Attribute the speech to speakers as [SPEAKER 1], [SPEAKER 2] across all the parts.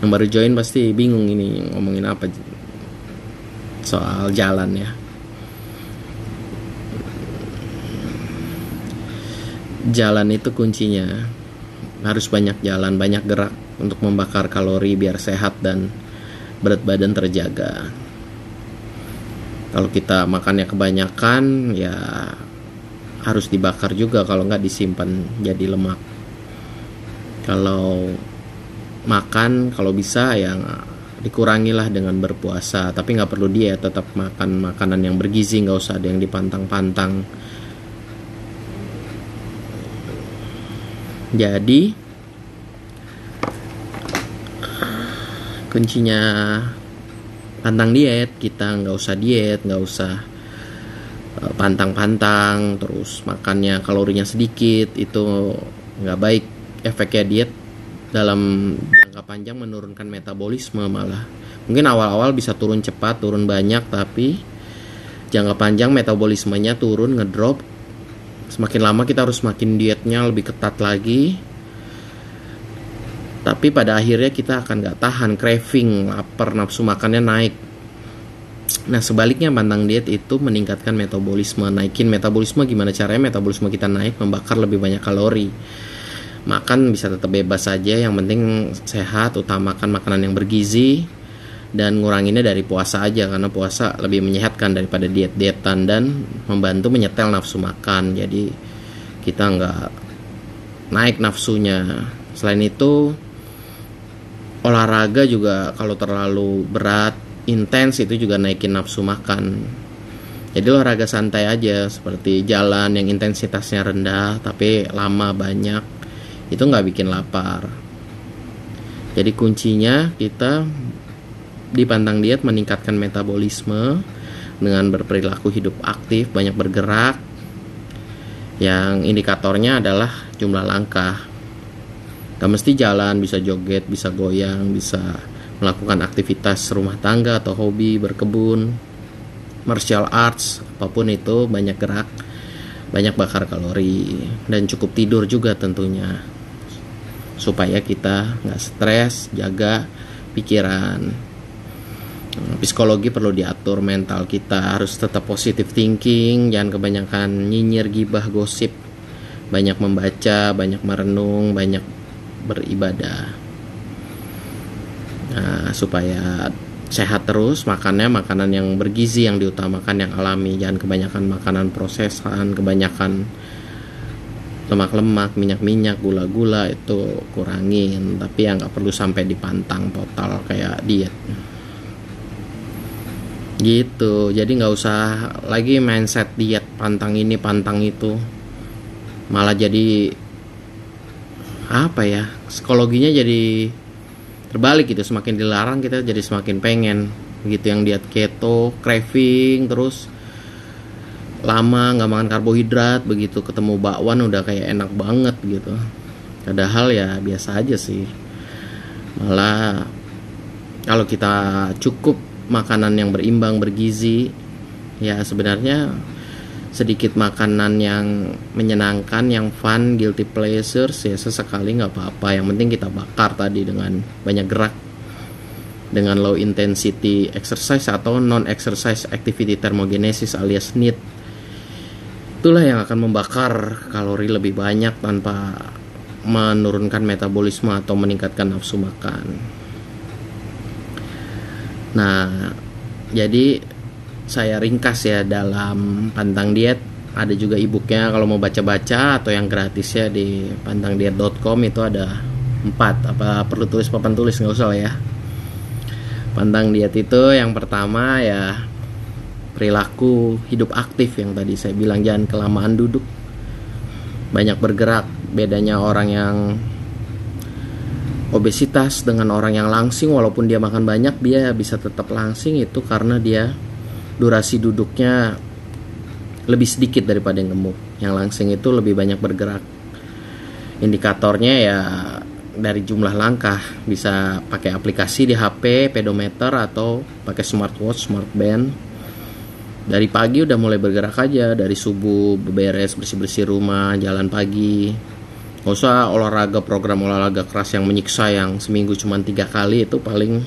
[SPEAKER 1] yang baru join pasti bingung ini ngomongin apa soal jalan ya. Jalan itu kuncinya. Harus banyak jalan banyak gerak untuk membakar kalori biar sehat dan berat badan terjaga. Kalau kita makannya kebanyakan ya harus dibakar juga kalau nggak disimpan jadi lemak. Kalau makan kalau bisa ya dikurangilah dengan berpuasa. Tapi nggak perlu diet tetap makan makanan yang bergizi nggak usah ada yang dipantang-pantang. Jadi kuncinya pantang diet kita nggak usah diet nggak usah eh, pantang-pantang terus makannya kalorinya sedikit itu nggak baik efeknya diet dalam panjang menurunkan metabolisme malah. Mungkin awal-awal bisa turun cepat turun banyak tapi jangka panjang metabolismenya turun ngedrop. Semakin lama kita harus makin dietnya lebih ketat lagi. Tapi pada akhirnya kita akan nggak tahan craving lapar nafsu makannya naik. Nah sebaliknya pantang diet itu meningkatkan metabolisme. Naikin metabolisme gimana caranya metabolisme kita naik membakar lebih banyak kalori makan bisa tetap bebas saja yang penting sehat utamakan makanan yang bergizi dan nguranginnya dari puasa aja karena puasa lebih menyehatkan daripada diet dietan dan membantu menyetel nafsu makan. Jadi kita nggak naik nafsunya. Selain itu olahraga juga kalau terlalu berat intens itu juga naikin nafsu makan. Jadi olahraga santai aja seperti jalan yang intensitasnya rendah tapi lama banyak itu nggak bikin lapar. Jadi kuncinya kita di pantang diet meningkatkan metabolisme dengan berperilaku hidup aktif banyak bergerak. Yang indikatornya adalah jumlah langkah. Gak mesti jalan bisa joget bisa goyang bisa melakukan aktivitas rumah tangga atau hobi berkebun martial arts apa pun itu banyak gerak banyak bakar kalori dan cukup tidur juga tentunya supaya kita nggak stres jaga pikiran. Psikologi perlu diatur mental kita harus tetap positive thinking jangan kebanyakan nyinyir gibah gosip. Banyak membaca banyak merenung banyak beribadah. Nah, supaya sehat terus makannya makanan yang bergizi yang diutamakan yang alami. Jangan kebanyakan makanan prosesan kebanyakan lemak-lemak, minyak-minyak, gula-gula itu kurangin, tapi yang nggak perlu sampai dipantang total kayak diet. Gitu, jadi nggak usah lagi mindset diet pantang ini, pantang itu, malah jadi apa ya psikologinya jadi terbalik gitu. Semakin dilarang kita jadi semakin pengen. Gitu yang diet keto craving terus lama nggak makan karbohidrat begitu ketemu bakwan udah kayak enak banget gitu. Padahal ya biasa aja sih. Malah kalau kita cukup makanan yang berimbang bergizi ya sebenarnya sedikit makanan yang menyenangkan yang fun guilty pleasures ya sesekali nggak apa-apa. Yang penting kita bakar tadi dengan banyak gerak dengan low intensity exercise atau non exercise activity thermogenesis alias NEAT itulah yang akan membakar kalori lebih banyak tanpa menurunkan metabolisme atau meningkatkan nafsu makan. Nah, jadi saya ringkas ya dalam pantang diet. Ada juga e-booknya kalau mau baca-baca atau yang gratis ya di pantangdiet.com itu ada empat. Apa perlu tulis papan tulis? Nggak usah lah ya. Pantang diet itu yang pertama ya perilaku hidup aktif yang tadi saya bilang jangan kelamaan duduk. Banyak bergerak bedanya orang yang obesitas dengan orang yang langsing walaupun dia makan banyak dia bisa tetap langsing itu karena dia durasi duduknya lebih sedikit daripada yang gemuk. Yang langsing itu lebih banyak bergerak. Indikatornya ya dari jumlah langkah bisa pakai aplikasi di HP pedometer atau pakai smartwatch smartband dari pagi udah mulai bergerak aja. Dari subuh beberes bersih bersih rumah jalan pagi. Gak usah olahraga program olahraga keras yang menyiksa yang seminggu cuma tiga kali itu paling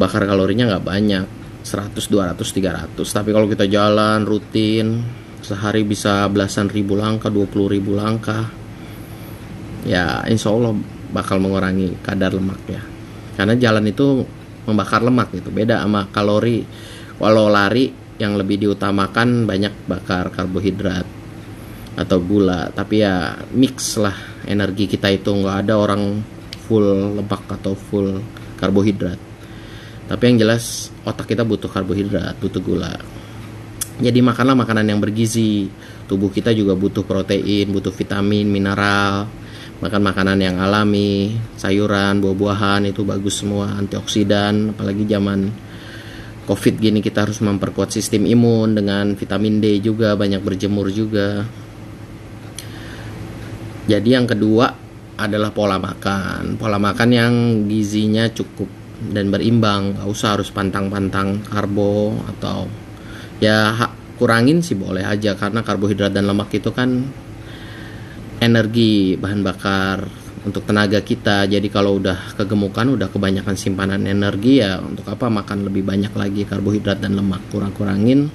[SPEAKER 1] bakar kalorinya nggak banyak. 100 200 300 tapi kalau kita jalan rutin sehari bisa belasan ribu langkah 20 ribu langkah. Ya insya Allah bakal mengurangi kadar lemak ya karena jalan itu membakar lemak gitu. Beda sama kalori. Walau lari yang lebih diutamakan banyak bakar karbohidrat atau gula. Tapi ya mix lah energi kita itu. Nggak ada orang full lemak atau full karbohidrat. Tapi yang jelas otak kita butuh karbohidrat butuh gula. Jadi makanlah makanan yang bergizi. Tubuh kita juga butuh protein butuh vitamin mineral. Makan makanan yang alami sayuran buah-buahan itu bagus semua. Antioksidan apalagi zaman covid gini kita harus memperkuat sistem imun dengan vitamin D juga banyak berjemur juga jadi yang kedua adalah pola makan. Pola makan yang gizinya cukup dan berimbang. Gak usah harus pantang-pantang karbo atau ya kurangin sih boleh aja karena karbohidrat dan lemak itu kan energi bahan bakar untuk tenaga kita. Jadi kalau udah kegemukan, udah kebanyakan simpanan energi ya untuk apa makan lebih banyak lagi karbohidrat dan lemak kurang-kurangin.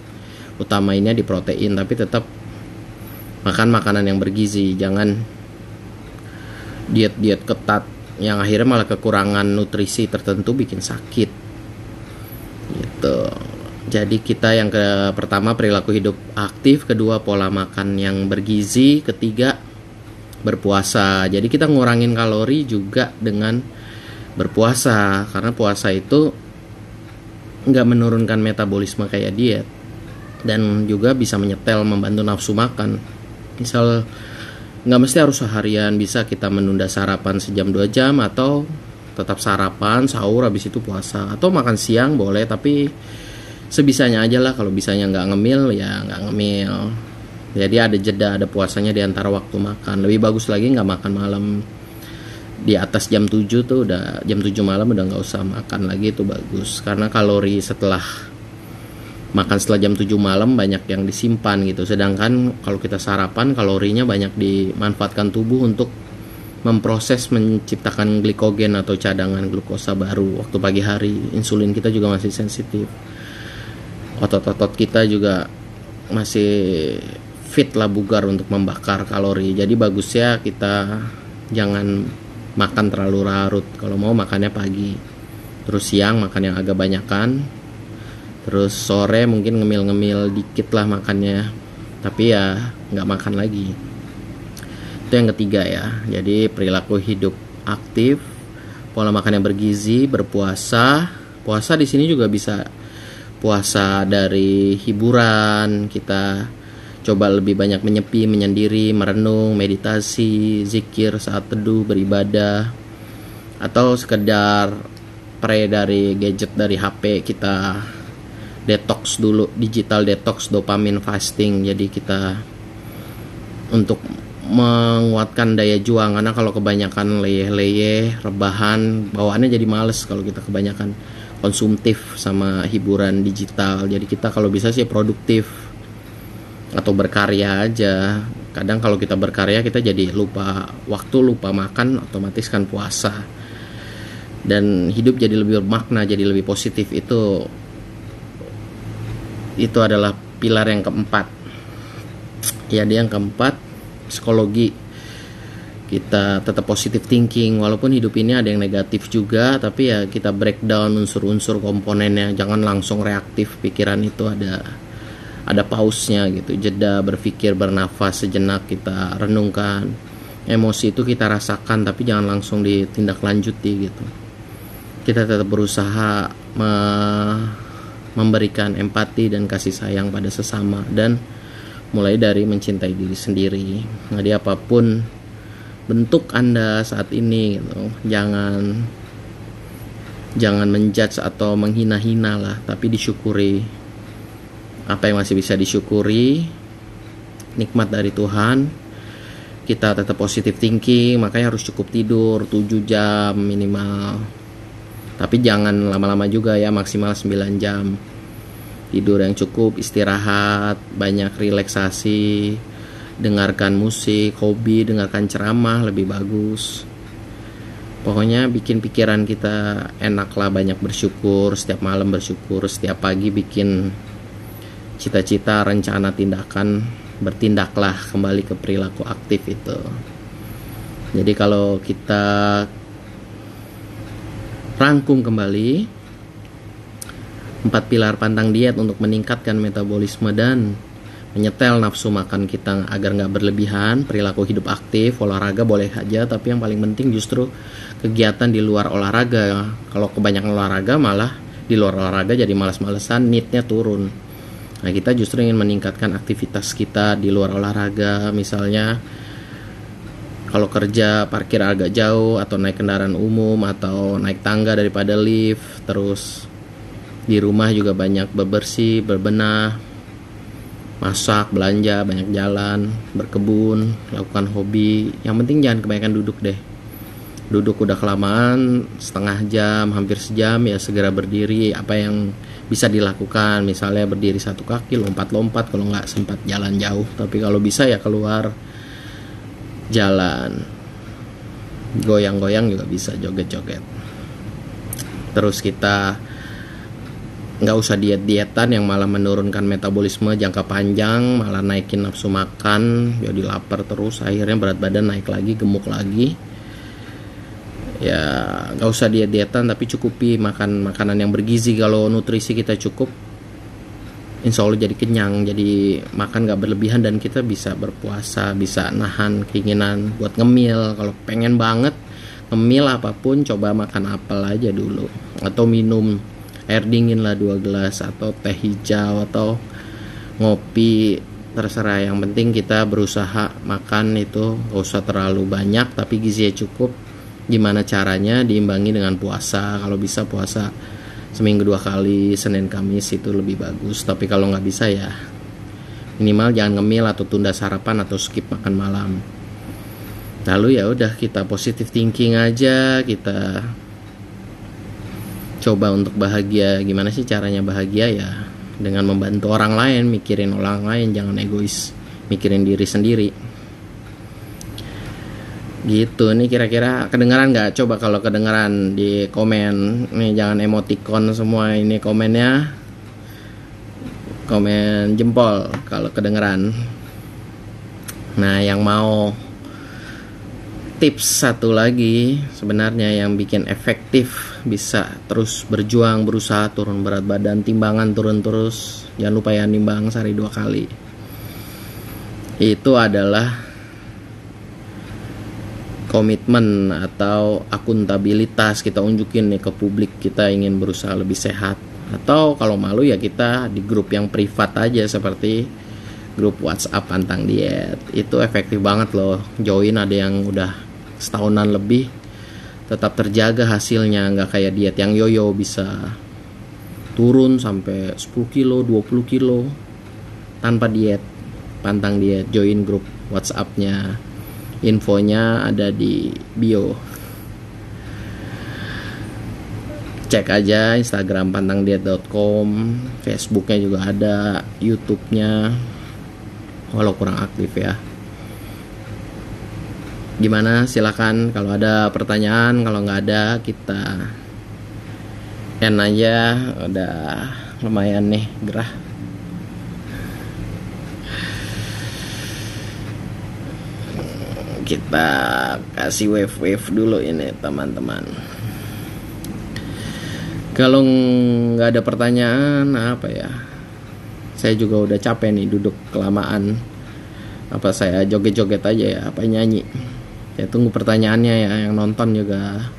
[SPEAKER 1] Utamainnya di protein tapi tetap makan makanan yang bergizi. Jangan diet-diet ketat yang akhirnya malah kekurangan nutrisi tertentu bikin sakit gitu jadi kita yang ke pertama perilaku hidup aktif kedua pola makan yang bergizi ketiga berpuasa. Jadi kita ngurangin kalori juga dengan berpuasa karena puasa itu nggak menurunkan metabolisme kayak diet dan juga bisa menyetel membantu nafsu makan. Misal nggak mesti harus seharian bisa kita menunda sarapan sejam dua jam atau tetap sarapan sahur habis itu puasa. Atau makan siang boleh tapi sebisanya aja lah kalau bisanya nggak ngemil ya nggak ngemil jadi ada jeda ada puasanya di antara waktu makan. Lebih bagus lagi nggak makan malam di atas jam 7 tuh udah jam 7 malam udah nggak usah makan lagi itu bagus. Karena kalori setelah makan setelah jam 7 malam banyak yang disimpan gitu. Sedangkan kalau kita sarapan kalorinya banyak dimanfaatkan tubuh untuk memproses menciptakan glikogen atau cadangan glukosa baru. Waktu pagi hari insulin kita juga masih sensitif. Otot-otot kita juga masih fit lah bugar untuk membakar kalori. Jadi bagusnya kita jangan makan terlalu larut. Kalau mau makannya pagi terus siang makan yang agak banyakan terus sore mungkin ngemil-ngemil dikit lah makannya. Tapi ya nggak makan lagi. Itu yang ketiga ya. Jadi perilaku hidup aktif pola makan yang bergizi berpuasa. Puasa di sini juga bisa puasa dari hiburan kita coba lebih banyak menyepi menyendiri merenung meditasi zikir saat teduh beribadah atau sekedar pre dari gadget dari HP kita detox dulu digital detox dopamin fasting. Jadi kita untuk menguatkan daya juang karena kalau kebanyakan leyeh-leyeh rebahan bawaannya jadi males kalau kita kebanyakan konsumtif sama hiburan digital. Jadi kita kalau bisa sih produktif atau berkarya aja. Kadang kalau kita berkarya kita jadi lupa waktu lupa makan otomatis kan puasa. Dan hidup jadi lebih bermakna jadi lebih positif. Itu itu adalah pilar yang keempat. Ya dia yang keempat psikologi. Kita tetap positif thinking. Walaupun hidup ini ada yang negatif juga tapi ya kita breakdown unsur-unsur komponennya. Jangan langsung reaktif pikiran itu ada ada pausnya gitu. Jeda berpikir bernafas sejenak kita renungkan. Emosi itu kita rasakan tapi jangan langsung ditindaklanjuti gitu. Kita tetap berusaha me memberikan empati dan kasih sayang pada sesama dan mulai dari mencintai diri sendiri. Jadi apa pun bentuk Anda saat ini gitu, jangan jangan menjudge atau menghina-hina lah, tapi disyukuri apa yang masih bisa disyukuri nikmat dari Tuhan kita tetap positif thinking makanya harus cukup tidur 7 jam minimal. Tapi jangan lama-lama juga ya maksimal 9 jam. Tidur yang cukup istirahat banyak relaksasi dengarkan musik hobi dengarkan ceramah lebih bagus. Pokoknya bikin pikiran kita enak lah banyak bersyukur setiap malam bersyukur setiap pagi bikin cita-cita rencana tindakan bertindaklah kembali ke perilaku aktif itu. Jadi kalau kita rangkum kembali empat pilar pantang diet untuk meningkatkan metabolisme dan menyetel nafsu makan kita agar nggak berlebihan perilaku hidup aktif olahraga boleh aja tapi yang paling penting justru kegiatan di luar olahraga. Kalau kebanyakan olahraga malah di luar olahraga jadi malas-malesan neednya turun nah kita justru ingin meningkatkan aktivitas kita di luar olahraga misalnya kalau kerja parkir agak jauh atau naik kendaraan umum atau naik tangga daripada lift terus di rumah juga banyak bebersih berbenah masak, belanja, banyak jalan, berkebun, lakukan hobi. Yang penting jangan kebanyakan duduk deh. Duduk udah kelamaan, setengah jam, hampir sejam ya segera berdiri. Apa yang bisa dilakukan, misalnya berdiri satu kaki, lompat-lompat kalau nggak sempat jalan jauh. Tapi kalau bisa ya keluar jalan, goyang-goyang juga bisa joget-joget. Terus kita nggak usah diet-dietan yang malah menurunkan metabolisme jangka panjang malah naikin nafsu makan jadi lapar terus akhirnya berat badan naik lagi gemuk lagi ya nggak usah diet-dietan tapi cukupi makan makanan yang bergizi. Kalau nutrisi kita cukup insya Allah jadi kenyang jadi makan nggak berlebihan dan kita bisa berpuasa bisa nahan keinginan buat ngemil. Kalau pengen banget ngemil apa pun coba makan apel aja dulu. Atau minum air dingin lah dua gelas atau teh hijau atau ngopi terserah. Yang penting kita berusaha makan itu gak usah terlalu banyak tapi gizinya cukup gimana caranya diimbangi dengan puasa. Kalau bisa puasa seminggu dua kali Senin Kamis itu lebih bagus. Tapi kalau nggak bisa ya minimal jangan ngemil atau tunda sarapan atau skip makan malam. Lalu ya udah kita positive thinking aja kita coba untuk bahagia. Gimana sih caranya bahagia ya? Dengan membantu orang lain mikirin orang lain jangan egois mikirin diri sendiri gitu. Nih kira-kira kedengaran nggak? Coba kalau kedengaran di komen. Nih jangan emoticon semua ini komennya. Komen jempol kalau kedengeran nah yang mau tips satu lagi sebenarnya yang bikin efektif bisa terus berjuang berusaha turun berat badan timbangan turun terus. Jangan lupa ya nimbang sehari dua kali. Itu adalah komitmen atau akuntabilitas kita unjukin nih ke publik kita ingin berusaha lebih sehat. Atau kalau malu ya kita di grup yang privat aja seperti grup WhatsApp pantang diet. Itu efektif banget loh. Join ada yang udah setahunan lebih tetap terjaga hasilnya. Nggak kayak diet yang yoyo bisa turun sampai 10 kilo 20 kilo tanpa diet pantang diet. Join grup whatsappnya infonya ada di bio. Cek aja instagram pantangdiet.com facebooknya juga ada youtube-nya. Walau kurang aktif ya. Gimana? Silakan. Kalau ada pertanyaan kalau nggak ada kita end aja. Udah lumayan nih gerah kita kasih wave wave dulu ini teman-teman. Kalau nggak ada pertanyaan apa ya? Saya juga udah capek nih duduk kelamaan. Apa saya joget-joget aja ya? Apa nyanyi? Ya tunggu pertanyaannya ya yang nonton juga.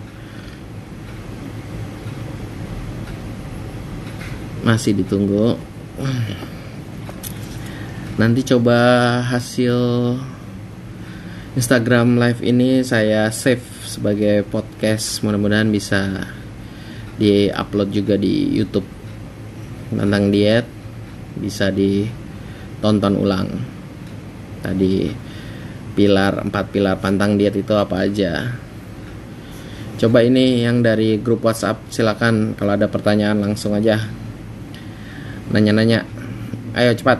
[SPEAKER 1] Masih ditunggu. Nanti coba hasil Instagram live ini saya save sebagai podcast. Mudah-mudahan bisa di-upload juga di YouTube. Tentang diet bisa ditonton ulang. Tadi pilar empat pilar pantang diet itu apa aja. Coba ini yang dari grup WhatsApp silakan. Kalau ada pertanyaan langsung aja. Nanya-nanya. Ayo cepat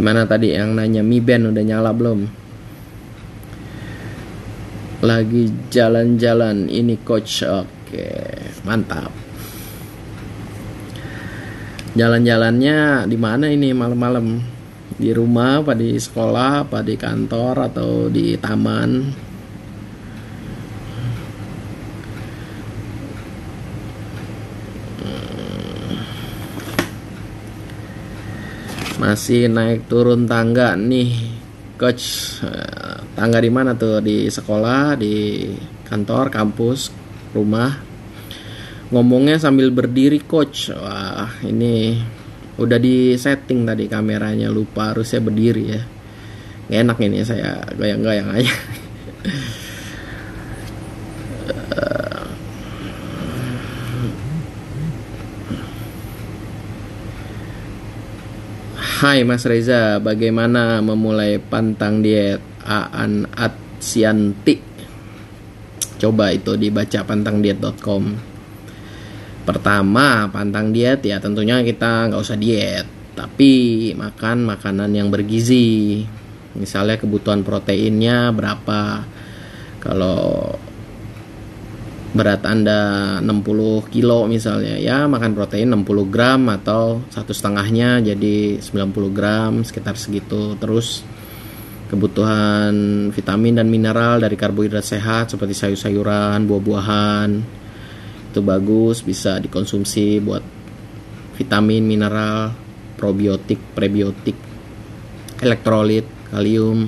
[SPEAKER 1] gimana tadi yang nanya Mi Band udah nyala belum? Lagi jalan-jalan ini coach oke mantap. Jalan-jalannya di mana ini malam-malam? Di rumah apa di sekolah apa di kantor atau di taman masih naik turun tangga nih coach. Eh, tangga di mana tuh? Di sekolah di kantor kampus rumah. Ngomongnya sambil berdiri coach. Wah ini udah di setting tadi kameranya lupa harusnya berdiri ya. Gak enak ini saya goyang-goyang aja Hai Mas Reza, bagaimana memulai pantang diet Aan Atsianti? Coba itu dibaca pantangdiet.com. Pertama, pantang diet ya tentunya kita nggak usah diet, tapi makan makanan yang bergizi. Misalnya kebutuhan proteinnya berapa? Kalau berat anda 60 kilo misalnya ya makan protein 60 gram atau satu setengahnya jadi 90 gram sekitar segitu. Terus kebutuhan vitamin dan mineral dari karbohidrat sehat seperti sayur-sayuran buah-buahan itu bagus bisa dikonsumsi buat vitamin mineral probiotik prebiotik elektrolit kalium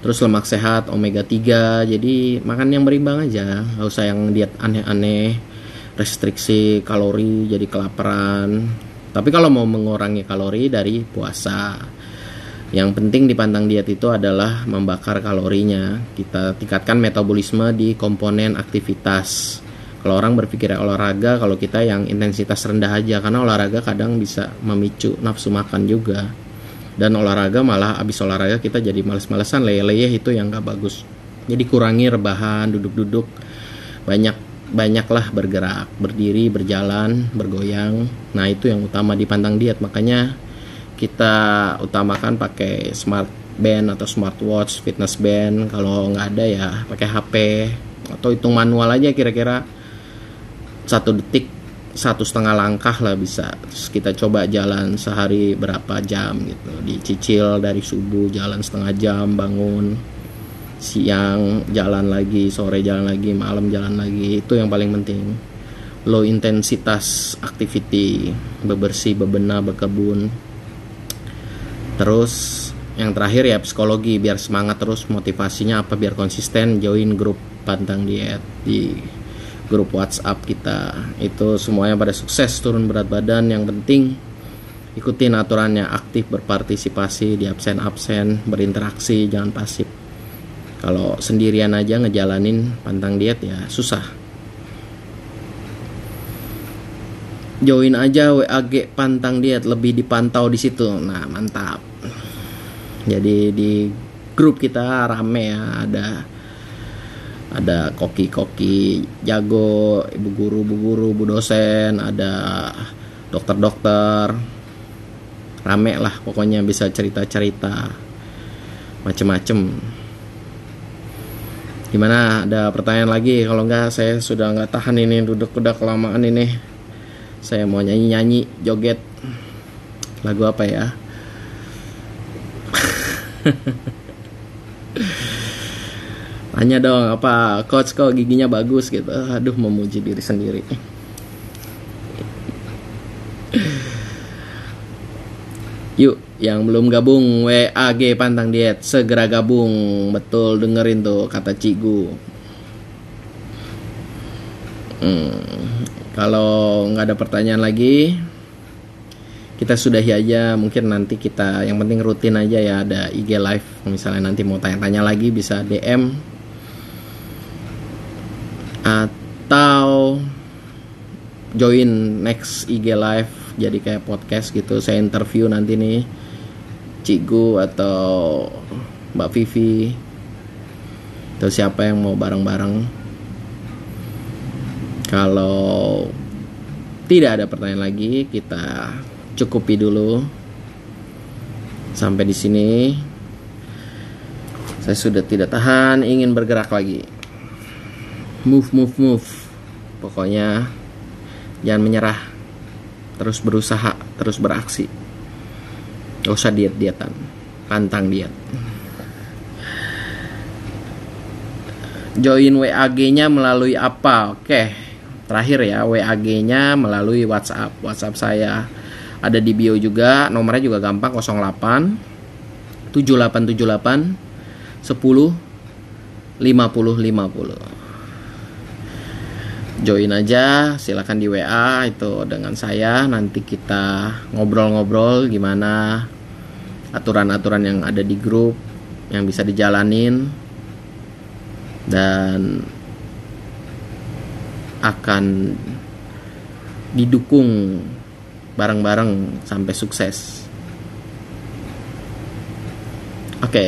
[SPEAKER 1] terus lemak sehat omega 3 jadi makan yang berimbang aja. Nggak usah yang diet aneh-aneh restriksi kalori jadi kelaparan. Tapi kalau mau mengurangi kalori dari puasa yang penting di pantang diet itu adalah membakar kalorinya. Kita tingkatkan metabolisme di komponen aktivitas. Kalau orang berpikir olahraga kalau kita yang intensitas rendah aja karena olahraga kadang bisa memicu nafsu makan juga dan olahraga malah abis olahraga kita jadi males-malesan. Leye-leye itu yang gak bagus. Jadi kurangi rebahan duduk-duduk. Banyak banyaklah bergerak berdiri berjalan bergoyang. Nah itu yang utama di pantang diet. Makanya kita utamakan pakai smart band atau smartwatch fitness band. Kalau nggak ada ya pakai HP atau hitung manual aja kira-kira satu detik satu setengah langkah lah bisa. Terus kita coba jalan sehari berapa jam gitu. Dicicil dari subuh jalan setengah jam bangun siang jalan lagi sore jalan lagi malam jalan lagi. Itu yang paling penting. Low intensitas activity bebersih bebenah berkebun. Terus yang terakhir ya psikologi biar semangat terus motivasinya apa biar konsisten join grup pantang diet di grup WhatsApp kita. Itu semuanya pada sukses turun berat badan. Yang penting ikutin aturannya aktif berpartisipasi di absen-absen berinteraksi jangan pasif. Kalau sendirian aja ngejalanin pantang diet ya susah. Join aja WAG pantang diet lebih dipantau di situ. Nah mantap. Jadi di grup kita rame ya ada ada koki-koki jago, ibu guru, bu guru, bu dosen, ada dokter-dokter, rame lah pokoknya bisa cerita-cerita macem-macem. Gimana? Ada pertanyaan lagi? Kalau enggak saya sudah nggak tahan ini duduk udah kelamaan ini. Saya mau nyanyi-nyanyi, joget. Lagu apa ya? Tanya dong apa coach kok giginya bagus gitu. Aduh memuji diri sendiri. Yuk, yang belum gabung WAG Pantang Diet segera gabung. Betul dengerin tuh kata Cigu. Hmm, kalau nggak ada pertanyaan lagi, kita sudahi aja. Mungkin nanti kita yang penting rutin aja ya ada IG live. Misalnya nanti mau tanya-tanya lagi bisa DM atau join next IG live jadi kayak podcast gitu. Saya interview nanti nih Cigu atau Mbak Vivi atau siapa yang mau bareng-bareng. Kalau tidak ada pertanyaan lagi kita cukupi dulu. Sampai di sini. Saya sudah tidak tahan ingin bergerak lagi. Move move move. Pokoknya jangan menyerah. Terus berusaha, terus beraksi. Gak usah diet-dietan. Pantang diet. Join WAG-nya melalui apa? Oke. Terakhir ya, WAG-nya melalui WhatsApp. WhatsApp saya ada di bio juga nomornya juga gampang 08 7878 10 50 50 join aja silakan di WA itu dengan saya. Nanti kita ngobrol-ngobrol gimana aturan-aturan yang ada di grup yang bisa dijalanin. Dan akan didukung bareng-bareng sampai sukses. Oke,